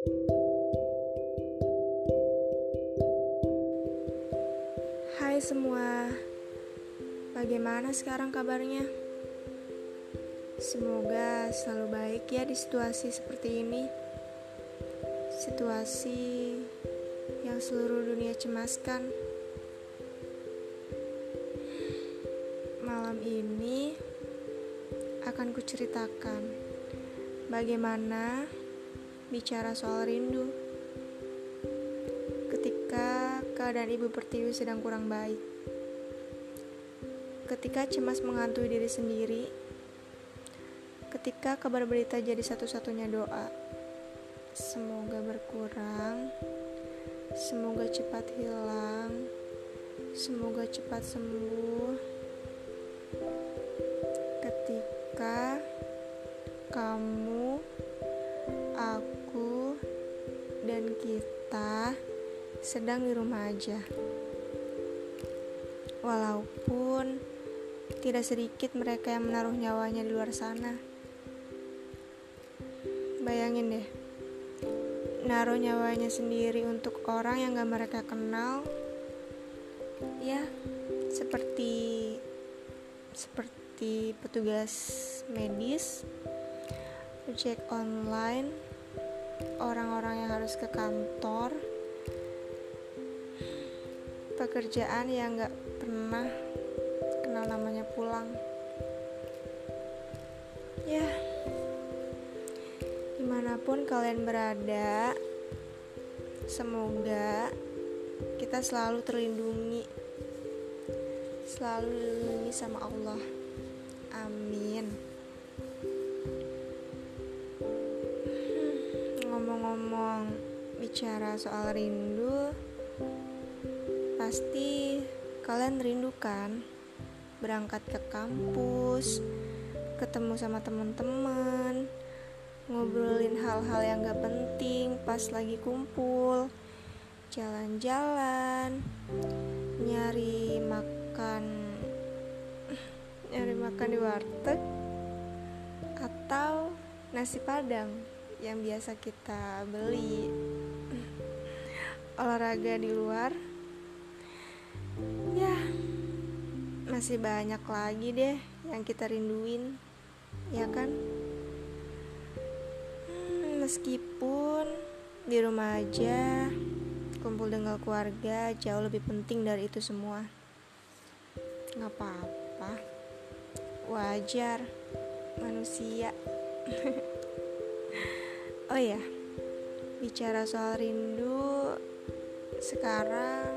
Hai semua, bagaimana sekarang kabarnya? Semoga selalu baik ya di situasi seperti ini. Situasi yang seluruh dunia cemaskan. Malam ini akan kuceritakan bagaimana bicara soal rindu. Ketika keadaan ibu pertiwi sedang kurang baik. Ketika cemas menghantui diri sendiri, ketika kabar berita jadi satu-satunya doa, semoga berkurang, semoga cepat hilang, semoga cepat sembuh kita sedang di rumah aja. Walaupun tidak sedikit mereka yang menaruh nyawanya di luar sana. Bayangin deh, naruh nyawanya sendiri untuk orang yang gak mereka kenal. Ya, seperti seperti petugas medis, ojek online, orang-orang yang harus ke kantor, pekerjaan yang gak pernah kenal namanya pulang. Ya, di mana pun kalian berada, semoga kita selalu terlindungi, selalu dilindungi sama Allah. Amin. Ngomong-ngomong bicara soal rindu, pasti kalian rindu kan? Berangkat ke kampus, ketemu sama teman-teman, ngobrolin hal-hal yang gak penting pas lagi kumpul, jalan-jalan, nyari makan nyari makan di warteg atau nasi padang yang biasa kita beli. Olahraga di luar. Ya masih banyak lagi deh yang kita rinduin ya kan? Hmm, meskipun di rumah aja kumpul dengan keluarga jauh lebih penting dari itu semua. Nggak apa-apa. Wajar. Manusia oh ya bicara soal rindu sekarang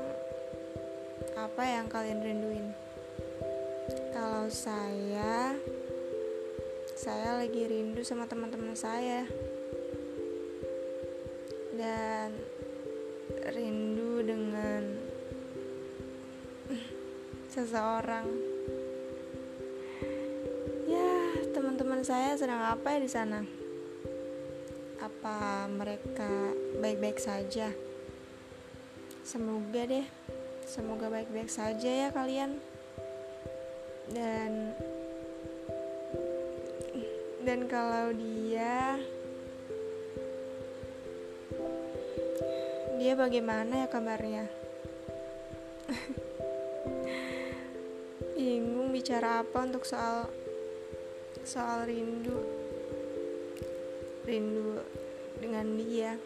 apa yang kalian rinduin? Kalau saya saya lagi rindu sama teman-teman saya. Dan rindu dengan seseorang. Teman-teman saya sedang apa ya di sana? Apa mereka baik-baik saja? Semoga deh, semoga baik-baik saja ya kalian. Dan dan kalau dia dia bagaimana ya kabarnya? Bingung bicara apa untuk soal soal rindu rindu dengan dia.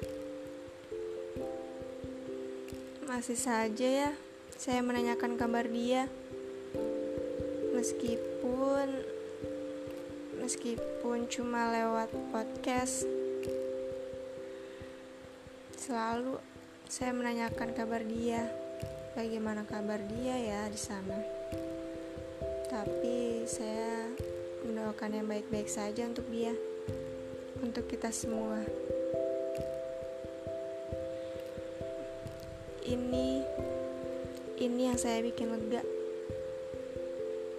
Masih saja ya saya menanyakan kabar dia. Meskipun meskipun cuma lewat podcast selalu saya menanyakan kabar dia. Bagaimana kabar dia ya di sana? Tapi saya mendoakan yang baik-baik saja untuk dia, untuk kita semua. Ini, ini yang saya bikin lega.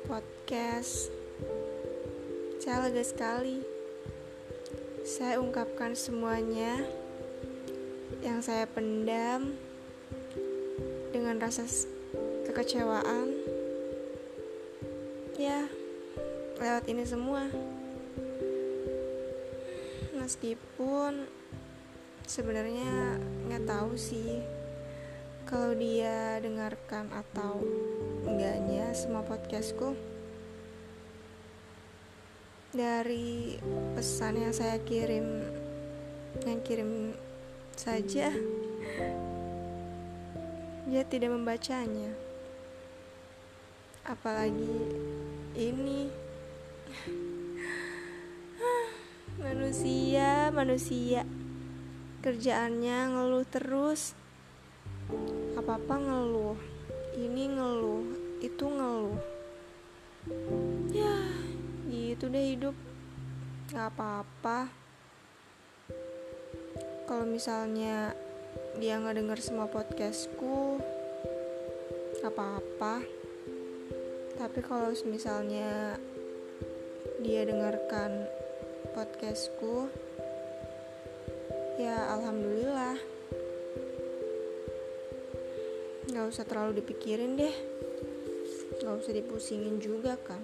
Podcast, saya lega sekali. Saya ungkapkan semuanya yang saya pendam dengan rasa kekecewaan. Ya, lewat ini semua meskipun sebenarnya nggak tahu sih. Kalau dia dengarkan atau enggaknya semua podcastku dari pesan yang saya kirim yang kirim saja dia tidak membacanya. Apalagi ini manusia kerjaannya ngeluh terus. Apa-apa ngeluh ini ngeluh itu ngeluh. Ya gitu deh hidup. Gak apa-apa. Kalau misalnya dia nggak denger semua podcastku apa-apa. Tapi kalau misalnya dia dengarkan podcastku ya alhamdulillah. Nggak usah terlalu dipikirin deh. Nggak usah dipusingin juga kan.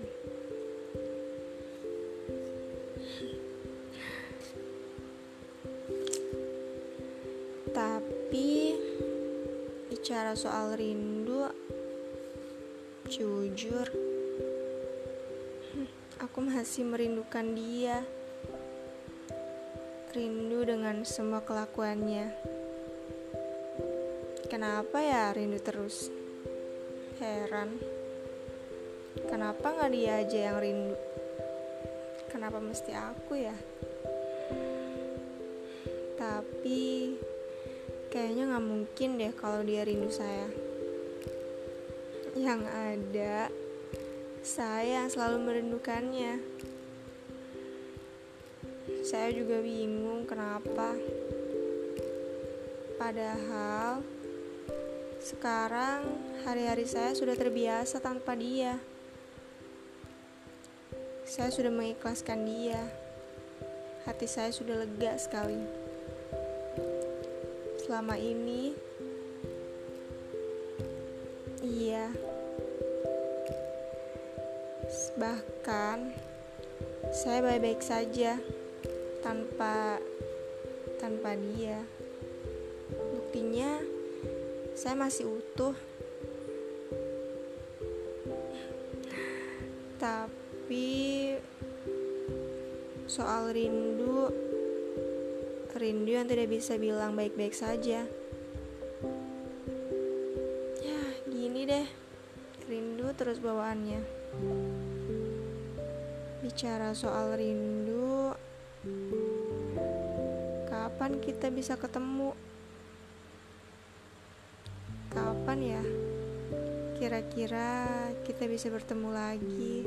Tapi bicara soal rindu jujur aku masih merindukan dia rindu dengan semua kelakuannya Kenapa ya rindu terus? Heran. Kenapa nggak dia aja yang rindu? Kenapa mesti aku ya? Tapi kayaknya nggak mungkin deh kalau dia rindu saya. Yang ada saya yang selalu merindukannya. Saya juga bingung kenapa. Padahal sekarang hari-hari saya sudah terbiasa tanpa dia. Saya sudah mengikhlaskan dia. Hati saya sudah lega sekali. Selama ini, iya, bahkan saya baik-baik saja tanpa tanpa dia. Buktinya, saya masih utuh. Tapi soal rindu rindu yang tidak bisa bilang baik-baik saja. Ya gini deh. Rindu terus bawaannya. Bicara soal rindu kapan kita bisa ketemu kapan ya kira-kira kita bisa bertemu lagi?